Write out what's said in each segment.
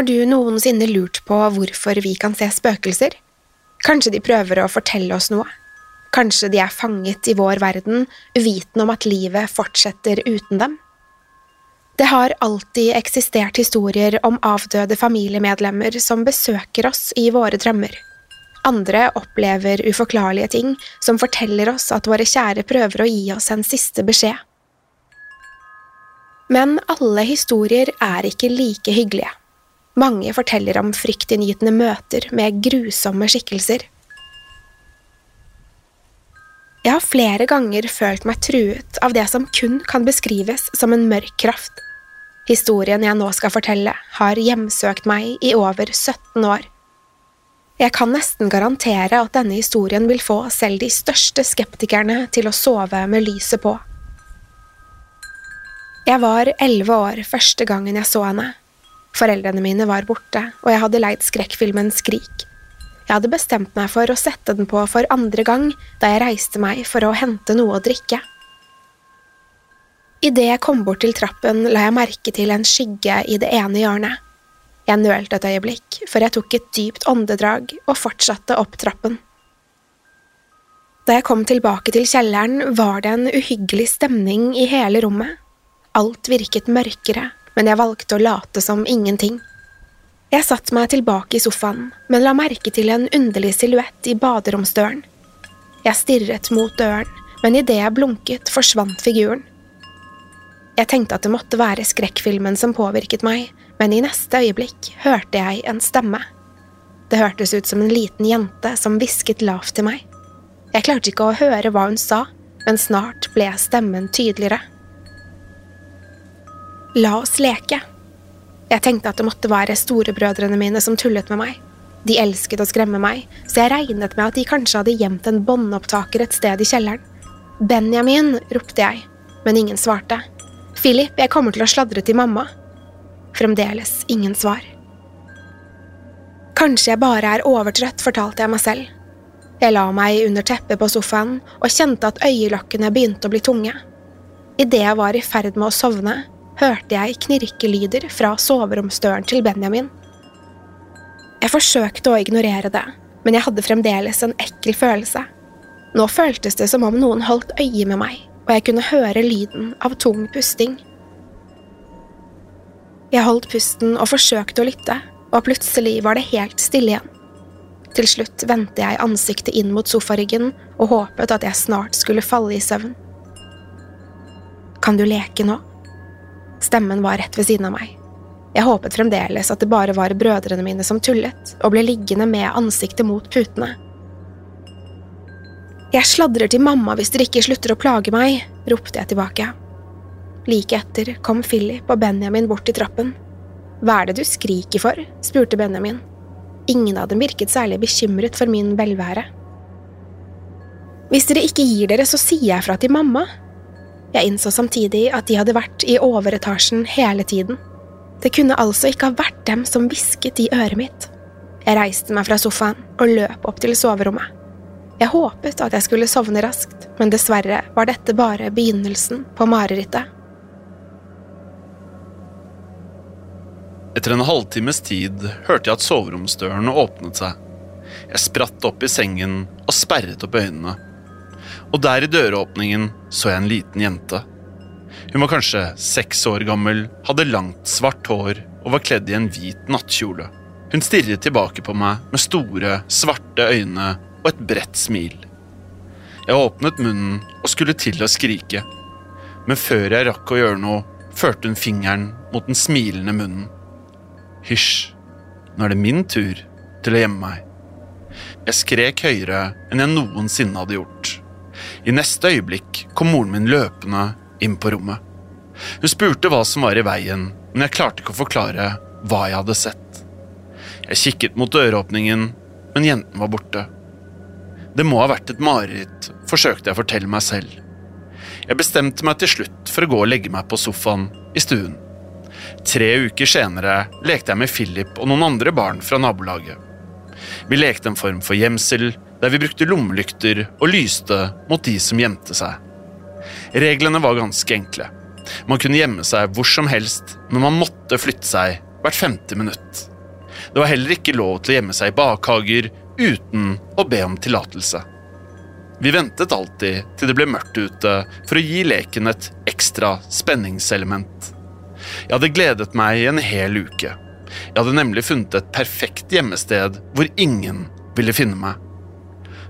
Har du noensinne lurt på hvorfor vi kan se spøkelser? Kanskje de prøver å fortelle oss noe? Kanskje de er fanget i vår verden, uvitende om at livet fortsetter uten dem? Det har alltid eksistert historier om avdøde familiemedlemmer som besøker oss i våre drømmer. Andre opplever uforklarlige ting som forteller oss at våre kjære prøver å gi oss en siste beskjed. Men alle historier er ikke like hyggelige. Mange forteller om fryktinngytende møter med grusomme skikkelser. Jeg har flere ganger følt meg truet av det som kun kan beskrives som en mørk kraft. Historien jeg nå skal fortelle, har hjemsøkt meg i over 17 år. Jeg kan nesten garantere at denne historien vil få selv de største skeptikerne til å sove med lyset på. Jeg var elleve år første gangen jeg så henne. Foreldrene mine var borte, og jeg hadde leid skrekkfilmen Skrik. Jeg hadde bestemt meg for å sette den på for andre gang da jeg reiste meg for å hente noe å drikke. Idet jeg kom bort til trappen, la jeg merke til en skygge i det ene hjørnet. Jeg nølte et øyeblikk, før jeg tok et dypt åndedrag og fortsatte opp trappen. Da jeg kom tilbake til kjelleren, var det en uhyggelig stemning i hele rommet. Alt virket mørkere, men jeg valgte å late som ingenting. Jeg satte meg tilbake i sofaen, men la merke til en underlig silhuett i baderomsdøren. Jeg stirret mot døren, men idet jeg blunket, forsvant figuren. Jeg tenkte at det måtte være skrekkfilmen som påvirket meg, men i neste øyeblikk hørte jeg en stemme. Det hørtes ut som en liten jente som hvisket lavt til meg. Jeg klarte ikke å høre hva hun sa, men snart ble stemmen tydeligere. La oss leke. Jeg tenkte at det måtte være storebrødrene mine som tullet med meg. De elsket å skremme meg, så jeg regnet med at de kanskje hadde gjemt en båndopptaker et sted i kjelleren. Benjamin, ropte jeg, men ingen svarte. Philip, jeg kommer til å sladre til mamma. Fremdeles ingen svar. Kanskje jeg bare er overtrøtt, fortalte jeg meg selv. Jeg la meg under teppet på sofaen og kjente at øyelokkene begynte å bli tunge. Idet jeg var i ferd med å sovne, hørte jeg knirkelyder fra soveromsdøren til Benjamin. Jeg forsøkte å ignorere det, men jeg hadde fremdeles en ekkel følelse. Nå føltes det som om noen holdt øye med meg, og jeg kunne høre lyden av tung pusting. Jeg holdt pusten og forsøkte å lytte, og plutselig var det helt stille igjen. Til slutt vendte jeg ansiktet inn mot sofaryggen og håpet at jeg snart skulle falle i søvn. Kan du leke nå? Stemmen var rett ved siden av meg. Jeg håpet fremdeles at det bare var brødrene mine som tullet, og ble liggende med ansiktet mot putene. Jeg sladrer til mamma hvis dere ikke slutter å plage meg, ropte jeg tilbake. Like etter kom Philip og Benjamin bort til trappen. Hva er det du skriker for? spurte Benjamin. Ingen av dem virket særlig bekymret for min velvære. Hvis dere ikke gir dere, så sier jeg fra til mamma. Jeg innså samtidig at de hadde vært i overetasjen hele tiden. Det kunne altså ikke ha vært dem som hvisket i øret mitt. Jeg reiste meg fra sofaen og løp opp til soverommet. Jeg håpet at jeg skulle sovne raskt, men dessverre var dette bare begynnelsen på marerittet. Etter en halvtimes tid hørte jeg at soveromsdørene åpnet seg. Jeg spratt opp i sengen og sperret opp øynene. Og der i døråpningen så jeg en liten jente. Hun var kanskje seks år gammel, hadde langt, svart hår og var kledd i en hvit nattkjole. Hun stirret tilbake på meg med store, svarte øyne og et bredt smil. Jeg åpnet munnen og skulle til å skrike, men før jeg rakk å gjøre noe, førte hun fingeren mot den smilende munnen. Hysj, nå er det min tur til å gjemme meg. Jeg skrek høyere enn jeg noensinne hadde gjort. I neste øyeblikk kom moren min løpende inn på rommet. Hun spurte hva som var i veien, men jeg klarte ikke å forklare hva jeg hadde sett. Jeg kikket mot døråpningen, men jenten var borte. Det må ha vært et mareritt, forsøkte jeg å fortelle meg selv. Jeg bestemte meg til slutt for å gå og legge meg på sofaen i stuen. Tre uker senere lekte jeg med Philip og noen andre barn fra nabolaget. Vi lekte en form for gjemsel, der vi brukte lommelykter og lyste mot de som gjemte seg. Reglene var ganske enkle. Man kunne gjemme seg hvor som helst, men man måtte flytte seg hvert femte minutt. Det var heller ikke lov til å gjemme seg i bakhager, uten å be om tillatelse. Vi ventet alltid til det ble mørkt ute for å gi leken et ekstra spenningselement. Jeg hadde gledet meg i en hel uke. Jeg hadde nemlig funnet et perfekt gjemmested hvor ingen ville finne meg.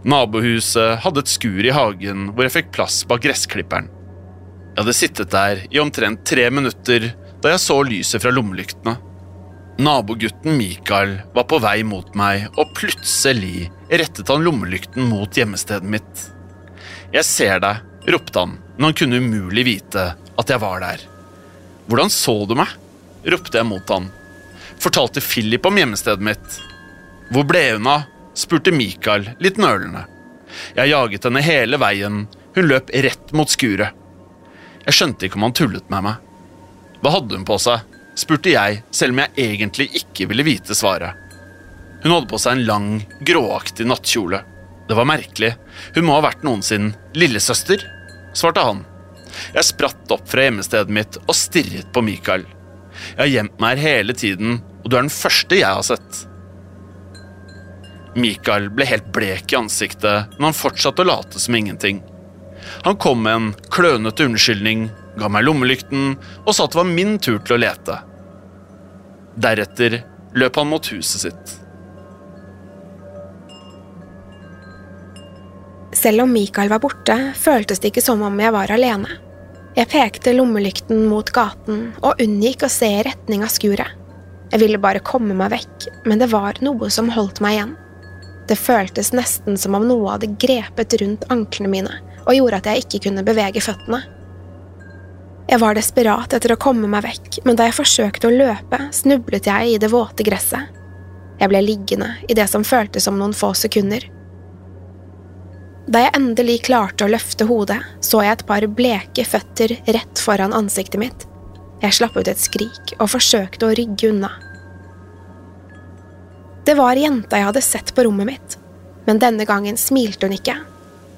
Nabohuset hadde et skur i hagen hvor jeg fikk plass bak gressklipperen. Jeg hadde sittet der i omtrent tre minutter da jeg så lyset fra lommelyktene. Nabogutten Mikael var på vei mot meg, og plutselig rettet han lommelykten mot gjemmestedet mitt. Jeg ser deg, ropte han, men han kunne umulig vite at jeg var der. Hvordan så du meg? ropte jeg mot han. Fortalte Philip om gjemmestedet mitt. Hvor ble hun av? Spurte Mikael litt nølende. Jeg jaget henne hele veien, hun løp rett mot skuret. Jeg skjønte ikke om han tullet med meg. Hva hadde hun på seg? spurte jeg, selv om jeg egentlig ikke ville vite svaret. Hun hadde på seg en lang, gråaktig nattkjole. Det var merkelig. Hun må ha vært noen sin lillesøster, svarte han. Jeg spratt opp fra hjemmestedet mitt og stirret på Mikael. Jeg har gjemt meg her hele tiden, og du er den første jeg har sett. Mikael ble helt blek i ansiktet, men han fortsatte å late som ingenting. Han kom med en klønete unnskyldning, ga meg lommelykten og sa at det var min tur til å lete. Deretter løp han mot huset sitt. Selv om Mikael var borte, føltes det ikke som om jeg var alene. Jeg pekte lommelykten mot gaten og unngikk å se i retning av skuret. Jeg ville bare komme meg vekk, men det var noe som holdt meg igjen. Det føltes nesten som om noe hadde grepet rundt anklene mine og gjorde at jeg ikke kunne bevege føttene. Jeg var desperat etter å komme meg vekk, men da jeg forsøkte å løpe, snublet jeg i det våte gresset. Jeg ble liggende i det som føltes som noen få sekunder. Da jeg endelig klarte å løfte hodet, så jeg et par bleke føtter rett foran ansiktet mitt. Jeg slapp ut et skrik og forsøkte å rygge unna. Det var jenta jeg hadde sett på rommet mitt, men denne gangen smilte hun ikke.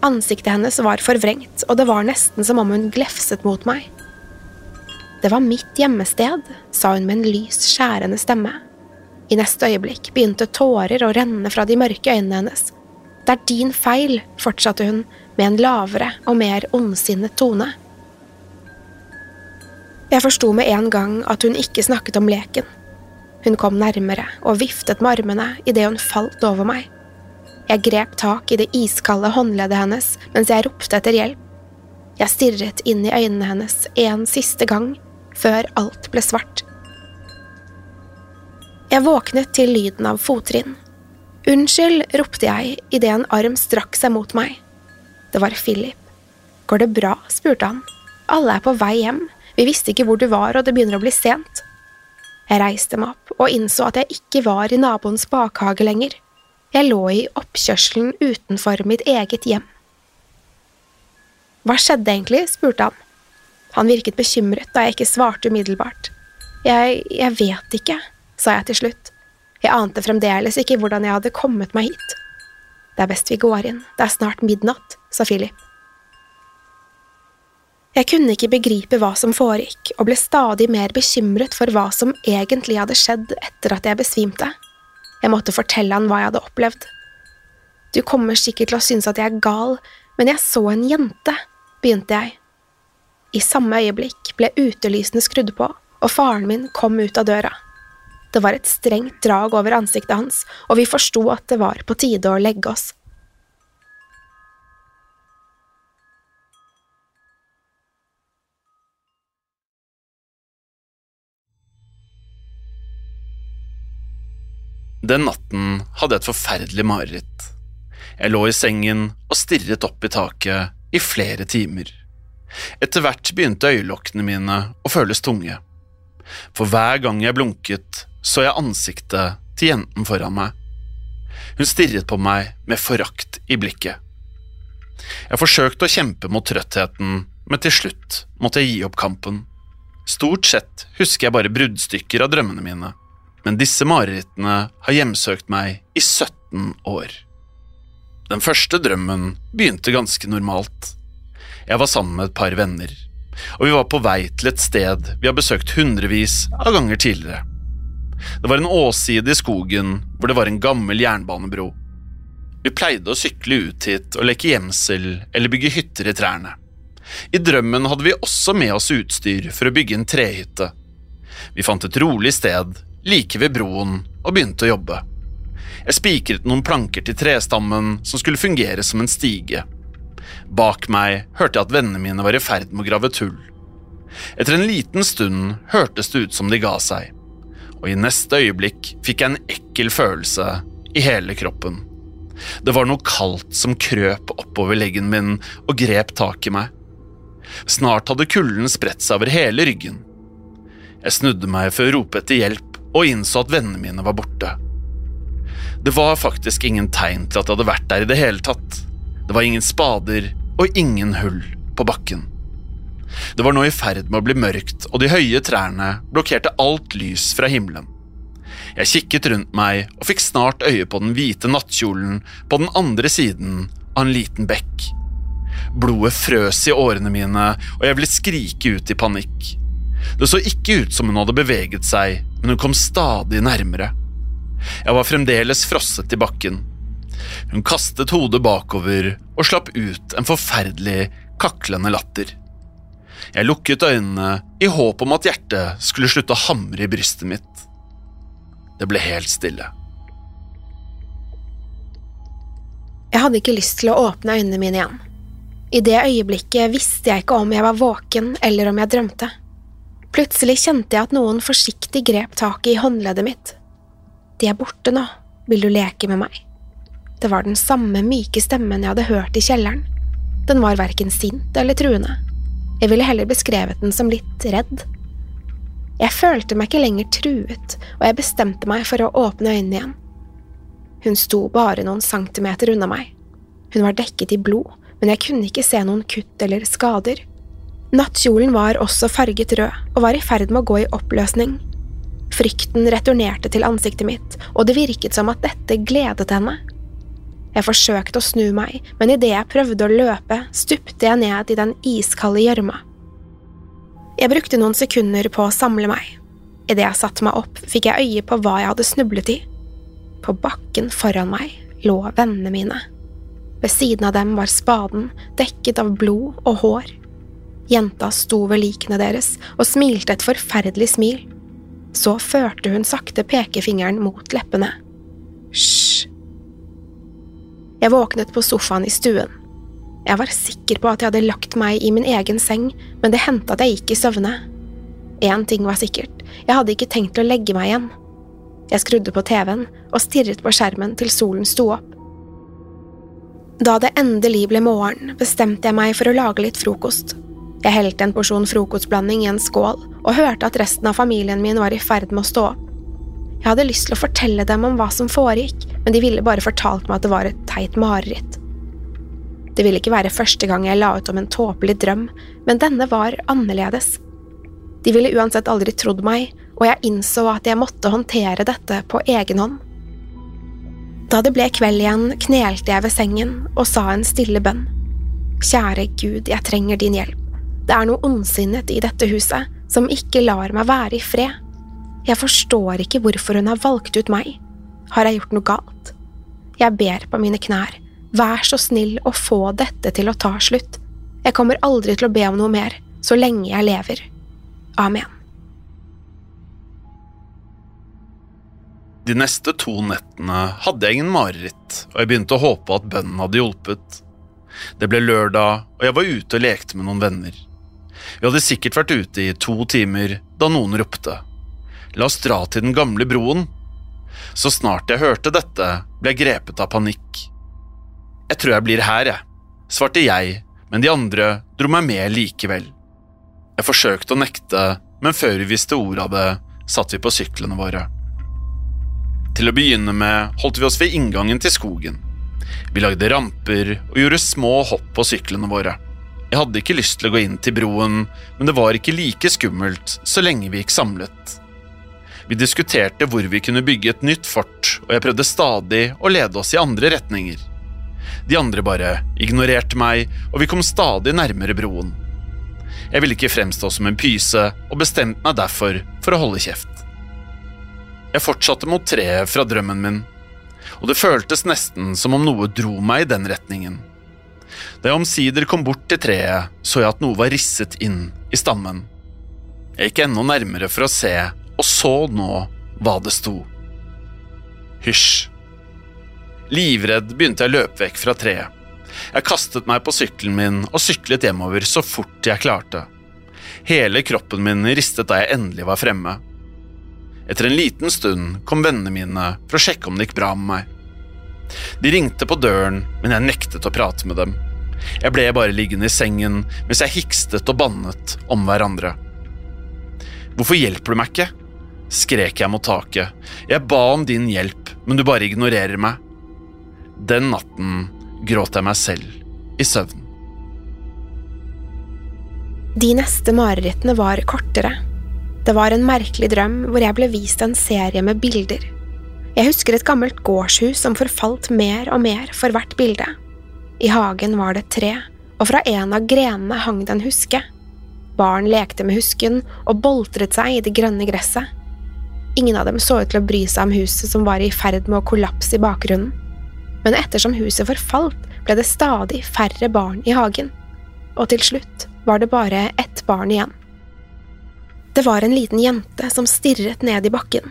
Ansiktet hennes var forvrengt, og det var nesten som om hun glefset mot meg. Det var mitt gjemmested, sa hun med en lys, skjærende stemme. I neste øyeblikk begynte tårer å renne fra de mørke øynene hennes. Det er din feil, fortsatte hun med en lavere og mer ondsinnet tone. Jeg forsto med en gang at hun ikke snakket om leken. Hun kom nærmere og viftet med armene idet hun falt over meg. Jeg grep tak i det iskalde håndleddet hennes mens jeg ropte etter hjelp. Jeg stirret inn i øynene hennes en siste gang før alt ble svart. Jeg våknet til lyden av fottrinn. Unnskyld, ropte jeg idet en arm strakk seg mot meg. Det var Philip. Går det bra? spurte han. Alle er på vei hjem, vi visste ikke hvor du var, og det begynner å bli sent. Jeg reiste meg opp og innså at jeg ikke var i naboens bakhage lenger. Jeg lå i oppkjørselen utenfor mitt eget hjem. Hva skjedde egentlig? spurte han. Han virket bekymret da jeg ikke svarte umiddelbart. Jeg… jeg vet ikke, sa jeg til slutt. Jeg ante fremdeles ikke hvordan jeg hadde kommet meg hit. Det er best vi går inn, det er snart midnatt, sa Philip. Jeg kunne ikke begripe hva som foregikk, og ble stadig mer bekymret for hva som egentlig hadde skjedd etter at jeg besvimte. Jeg måtte fortelle han hva jeg hadde opplevd. Du kommer sikkert til å synes at jeg er gal, men jeg så en jente, begynte jeg. I samme øyeblikk ble utelysene skrudd på, og faren min kom ut av døra. Det var et strengt drag over ansiktet hans, og vi forsto at det var på tide å legge oss. Den natten hadde jeg et forferdelig mareritt. Jeg lå i sengen og stirret opp i taket i flere timer. Etter hvert begynte øyelokkene mine å føles tunge. For hver gang jeg blunket, så jeg ansiktet til jenten foran meg. Hun stirret på meg med forakt i blikket. Jeg forsøkte å kjempe mot trøttheten, men til slutt måtte jeg gi opp kampen. Stort sett husker jeg bare bruddstykker av drømmene mine, men disse marerittene har hjemsøkt meg i 17 år. Den første drømmen begynte ganske normalt. Jeg var sammen med et par venner, og vi var på vei til et sted vi har besøkt hundrevis av ganger tidligere. Det var en åside i skogen hvor det var en gammel jernbanebro. Vi pleide å sykle ut hit og leke gjemsel eller bygge hytter i trærne. I drømmen hadde vi også med oss utstyr for å bygge en trehytte. Vi fant et rolig sted like ved broen og begynte å jobbe. Jeg spikret noen planker til trestammen som skulle fungere som en stige. Bak meg hørte jeg at vennene mine var i ferd med å grave tull. Etter en liten stund hørtes det ut som de ga seg og i neste øyeblikk fikk jeg en ekkel følelse i hele kroppen. Det var noe kaldt som krøp oppover leggen min og grep tak i meg. Snart hadde kulden spredt seg over hele ryggen. Jeg snudde meg for å rope etter hjelp og innså at vennene mine var borte. Det var faktisk ingen tegn til at jeg hadde vært der i det hele tatt. Det var ingen spader og ingen hull på bakken. Det var nå i ferd med å bli mørkt, og de høye trærne blokkerte alt lys fra himmelen. Jeg kikket rundt meg og fikk snart øye på den hvite nattkjolen på den andre siden av en liten bekk. Blodet frøs i årene mine, og jeg ville skrike ut i panikk. Det så ikke ut som hun hadde beveget seg, men hun kom stadig nærmere. Jeg var fremdeles frosset i bakken. Hun kastet hodet bakover og slapp ut en forferdelig, kaklende latter. Jeg lukket øynene i håp om at hjertet skulle slutte å hamre i brystet mitt. Det ble helt stille. Jeg hadde ikke lyst til å åpne øynene mine igjen. I det øyeblikket visste jeg ikke om jeg var våken eller om jeg drømte. Plutselig kjente jeg at noen forsiktig grep tak i håndleddet mitt. De er borte nå, vil du leke med meg? Det var den samme myke stemmen jeg hadde hørt i kjelleren. Den var verken sint eller truende. Jeg ville heller beskrevet den som litt redd. Jeg følte meg ikke lenger truet, og jeg bestemte meg for å åpne øynene igjen. Hun sto bare noen centimeter unna meg. Hun var dekket i blod, men jeg kunne ikke se noen kutt eller skader. Nattkjolen var også farget rød og var i ferd med å gå i oppløsning. Frykten returnerte til ansiktet mitt, og det virket som at dette gledet henne. Jeg forsøkte å snu meg, men idet jeg prøvde å løpe, stupte jeg ned i den iskalde gjørma. Jeg brukte noen sekunder på å samle meg. Idet jeg satte meg opp, fikk jeg øye på hva jeg hadde snublet i. På bakken foran meg lå vennene mine. Ved siden av dem var spaden, dekket av blod og hår. Jenta sto ved likene deres og smilte et forferdelig smil. Så førte hun sakte pekefingeren mot leppene. Hysj, jeg våknet på sofaen i stuen. Jeg var sikker på at jeg hadde lagt meg i min egen seng, men det hendte at jeg gikk i søvne. Én ting var sikkert, jeg hadde ikke tenkt å legge meg igjen. Jeg skrudde på TV-en og stirret på skjermen til solen sto opp. Da det endelig ble morgen, bestemte jeg meg for å lage litt frokost. Jeg helte en porsjon frokostblanding i en skål og hørte at resten av familien min var i ferd med å stå opp. Jeg hadde lyst til å fortelle dem om hva som foregikk, men de ville bare fortalt meg at det var et teit mareritt. Det ville ikke være første gang jeg la ut om en tåpelig drøm, men denne var annerledes. De ville uansett aldri trodd meg, og jeg innså at jeg måtte håndtere dette på egen hånd. Da det ble kveld igjen, knelte jeg ved sengen og sa en stille bønn. Kjære Gud, jeg trenger din hjelp. Det er noe ondsinnet i dette huset som ikke lar meg være i fred. Jeg forstår ikke hvorfor hun har valgt ut meg. Har jeg gjort noe galt? Jeg ber på mine knær, vær så snill å få dette til å ta slutt. Jeg kommer aldri til å be om noe mer, så lenge jeg lever. Amen. De neste to nettene hadde jeg ingen mareritt, og jeg begynte å håpe at bønnen hadde hjulpet. Det ble lørdag, og jeg var ute og lekte med noen venner. Vi hadde sikkert vært ute i to timer da noen ropte. La oss dra til den gamle broen. Så snart jeg hørte dette, ble jeg grepet av panikk. Jeg tror jeg blir her, jeg, svarte jeg, men de andre dro meg med likevel. Jeg forsøkte å nekte, men før vi visste ordet av det, satt vi på syklene våre. Til å begynne med holdt vi oss ved inngangen til skogen. Vi lagde ramper og gjorde små hopp på syklene våre. Jeg hadde ikke lyst til å gå inn til broen, men det var ikke like skummelt så lenge vi gikk samlet. Vi diskuterte hvor vi kunne bygge et nytt fort, og jeg prøvde stadig å lede oss i andre retninger. De andre bare ignorerte meg, og vi kom stadig nærmere broen. Jeg ville ikke fremstå som en pyse, og bestemte meg derfor for å holde kjeft. Jeg fortsatte mot treet fra drømmen min, og det føltes nesten som om noe dro meg i den retningen. Da jeg omsider kom bort til treet, så jeg at noe var risset inn i stammen. Jeg gikk enda nærmere for å se, og så nå hva det sto. Hysj. Livredd begynte jeg å løpe vekk fra treet. Jeg kastet meg på sykkelen min og syklet hjemover så fort jeg klarte. Hele kroppen min ristet da jeg endelig var fremme. Etter en liten stund kom vennene mine for å sjekke om det gikk bra med meg. De ringte på døren, men jeg nektet å prate med dem. Jeg ble bare liggende i sengen mens jeg hikstet og bannet om hverandre. Hvorfor hjelper du meg ikke? skrek jeg mot taket. Jeg ba om din hjelp, men du bare ignorerer meg. Den natten gråt jeg meg selv i søvn. De neste marerittene var kortere. Det var en merkelig drøm hvor jeg ble vist en serie med bilder. Jeg husker et gammelt gårdshus som forfalt mer og mer for hvert bilde. I hagen var det et tre, og fra en av grenene hang det en huske. Barn lekte med husken og boltret seg i det grønne gresset. Ingen av dem så ut til å bry seg om huset som var i ferd med å kollapse i bakgrunnen. Men ettersom huset forfalt, ble det stadig færre barn i hagen, og til slutt var det bare ett barn igjen. Det var en liten jente som stirret ned i bakken.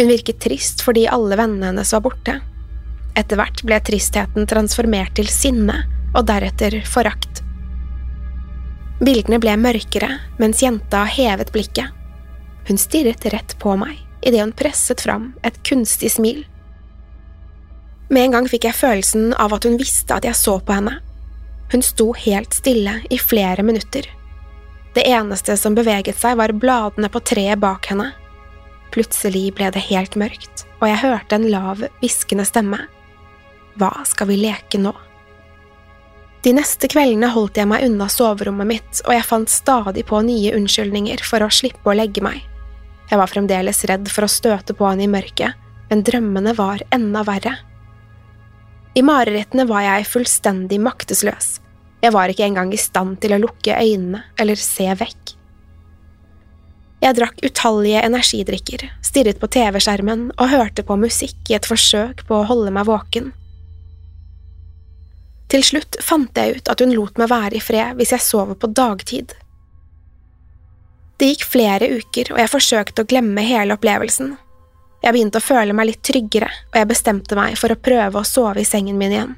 Hun virket trist fordi alle vennene hennes var borte. Etter hvert ble tristheten transformert til sinne, og deretter forakt. Bildene ble mørkere mens jenta hevet blikket. Hun stirret rett på meg idet hun presset fram et kunstig smil. Med en gang fikk jeg følelsen av at hun visste at jeg så på henne. Hun sto helt stille i flere minutter. Det eneste som beveget seg, var bladene på treet bak henne. Plutselig ble det helt mørkt, og jeg hørte en lav, hviskende stemme. Hva skal vi leke nå? De neste kveldene holdt jeg meg unna soverommet mitt, og jeg fant stadig på nye unnskyldninger for å slippe å legge meg. Jeg var fremdeles redd for å støte på henne i mørket, men drømmene var enda verre. I marerittene var jeg fullstendig maktesløs. Jeg var ikke engang i stand til å lukke øynene eller se vekk. Jeg drakk utallige energidrikker, stirret på TV-skjermen og hørte på musikk i et forsøk på å holde meg våken. Til slutt fant jeg ut at hun lot meg være i fred hvis jeg sover på dagtid. Det gikk flere uker, og jeg forsøkte å glemme hele opplevelsen. Jeg begynte å føle meg litt tryggere, og jeg bestemte meg for å prøve å sove i sengen min igjen.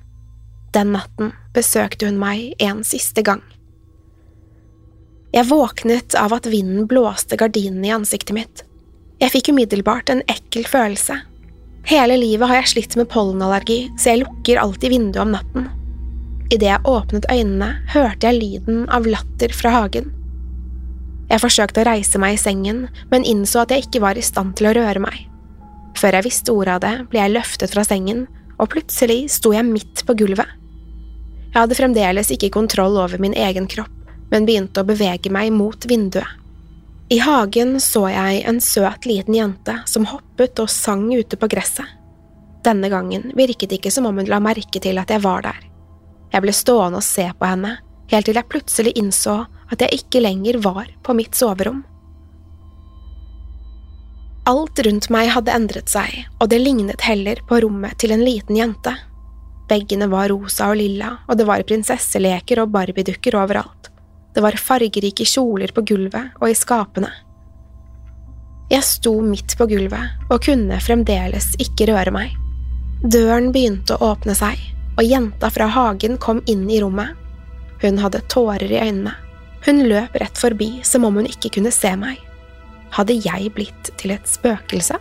Den natten besøkte hun meg en siste gang. Jeg våknet av at vinden blåste gardinene i ansiktet mitt. Jeg fikk umiddelbart en ekkel følelse. Hele livet har jeg slitt med pollenallergi, så jeg lukker alltid vinduet om natten. Idet jeg åpnet øynene, hørte jeg lyden av latter fra hagen. Jeg forsøkte å reise meg i sengen, men innså at jeg ikke var i stand til å røre meg. Før jeg visste ordet av det, ble jeg løftet fra sengen, og plutselig sto jeg midt på gulvet. Jeg hadde fremdeles ikke kontroll over min egen kropp, men begynte å bevege meg mot vinduet. I hagen så jeg en søt liten jente som hoppet og sang ute på gresset. Denne gangen virket det ikke som om hun la merke til at jeg var der. Jeg ble stående og se på henne, helt til jeg plutselig innså at jeg ikke lenger var på mitt soverom. Alt rundt meg hadde endret seg, og det lignet heller på rommet til en liten jente. Veggene var rosa og lilla, og det var prinsesseleker og barbiedukker overalt. Det var fargerike kjoler på gulvet og i skapene. Jeg sto midt på gulvet og kunne fremdeles ikke røre meg. Døren begynte å åpne seg, og jenta fra hagen kom inn i rommet. Hun hadde tårer i øynene. Hun løp rett forbi som om hun ikke kunne se meg. Hadde jeg blitt til et spøkelse?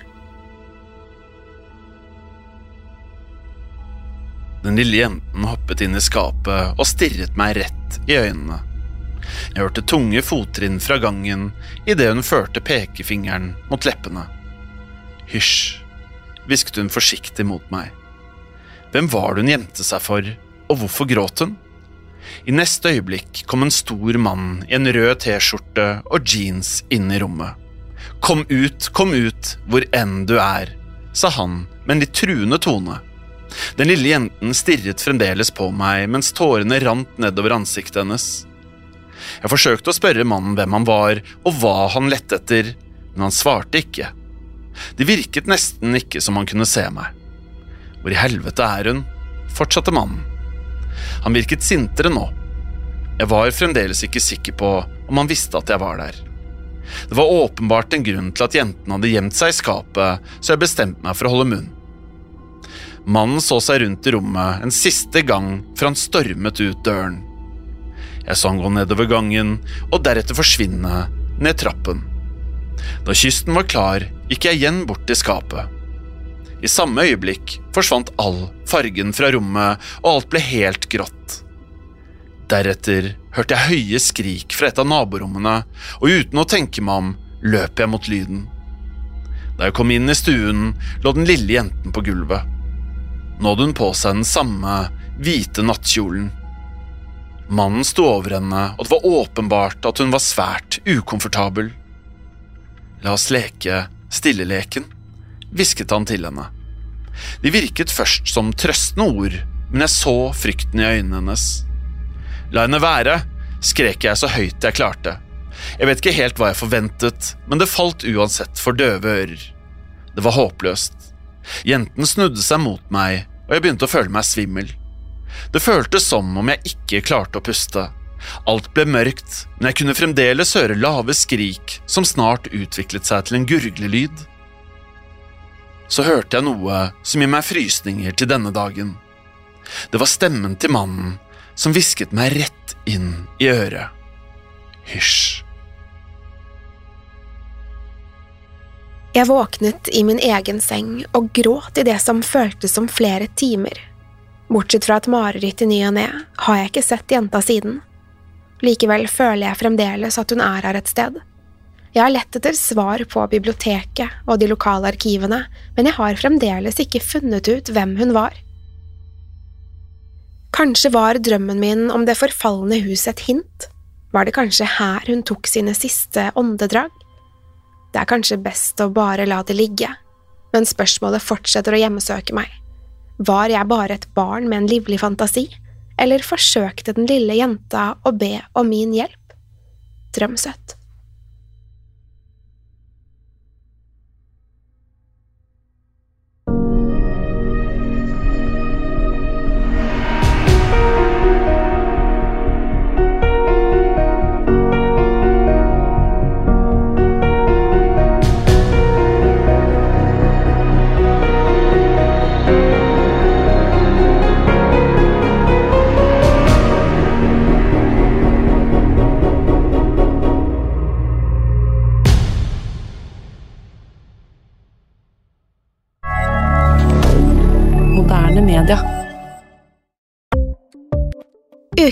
Den lille jenten hoppet inn i skapet og stirret meg rett i øynene. Jeg hørte tunge fottrinn fra gangen idet hun førte pekefingeren mot leppene. Hysj, hvisket hun forsiktig mot meg. Hvem var det hun gjemte seg for, og hvorfor gråt hun? I neste øyeblikk kom en stor mann i en rød T-skjorte og jeans inn i rommet. Kom ut, kom ut, hvor enn du er, sa han med en litt truende tone. Den lille jenten stirret fremdeles på meg mens tårene rant nedover ansiktet hennes. Jeg forsøkte å spørre mannen hvem han var og hva han lette etter, men han svarte ikke. Det virket nesten ikke som han kunne se meg. Hvor i helvete er hun? fortsatte mannen. Han virket sintere nå. Jeg var fremdeles ikke sikker på om han visste at jeg var der. Det var åpenbart en grunn til at jenten hadde gjemt seg i skapet, så jeg bestemte meg for å holde munn. Mannen så seg rundt i rommet en siste gang før han stormet ut døren. Jeg så han gå nedover gangen og deretter forsvinne ned trappen. Da kysten var klar, gikk jeg igjen bort til skapet. I samme øyeblikk forsvant all fargen fra rommet, og alt ble helt grått. Deretter hørte jeg høye skrik fra et av naborommene, og uten å tenke meg om, løp jeg mot lyden. Da jeg kom inn i stuen, lå den lille jenten på gulvet. Nå hadde hun på seg den samme hvite nattkjolen. Mannen sto over henne, og det var åpenbart at hun var svært ukomfortabel. La oss leke stilleleken, hvisket han til henne. De virket først som trøstende ord, men jeg så frykten i øynene hennes. La henne være, skrek jeg så høyt jeg klarte. Jeg vet ikke helt hva jeg forventet, men det falt uansett for døve ører. Det var håpløst. Jenten snudde seg mot meg, og jeg begynte å føle meg svimmel. Det føltes som om jeg ikke klarte å puste. Alt ble mørkt, men jeg kunne fremdeles høre lave skrik som snart utviklet seg til en gurglelyd. Så hørte jeg noe som gir meg frysninger til denne dagen. Det var stemmen til mannen som hvisket meg rett inn i øret. Hysj. Jeg våknet i min egen seng og gråt i det som føltes som flere timer. Bortsett fra et mareritt i ny og ne, har jeg ikke sett jenta siden. Likevel føler jeg fremdeles at hun er her et sted. Jeg har lett etter svar på biblioteket og de lokale arkivene, men jeg har fremdeles ikke funnet ut hvem hun var. Kanskje var drømmen min om det forfalne huset et hint? Var det kanskje her hun tok sine siste åndedrag? Det er kanskje best å bare la det ligge, men spørsmålet fortsetter å hjemmesøke meg. Var jeg bare et barn med en livlig fantasi, eller forsøkte den lille jenta å be om min hjelp? Drømsøtt.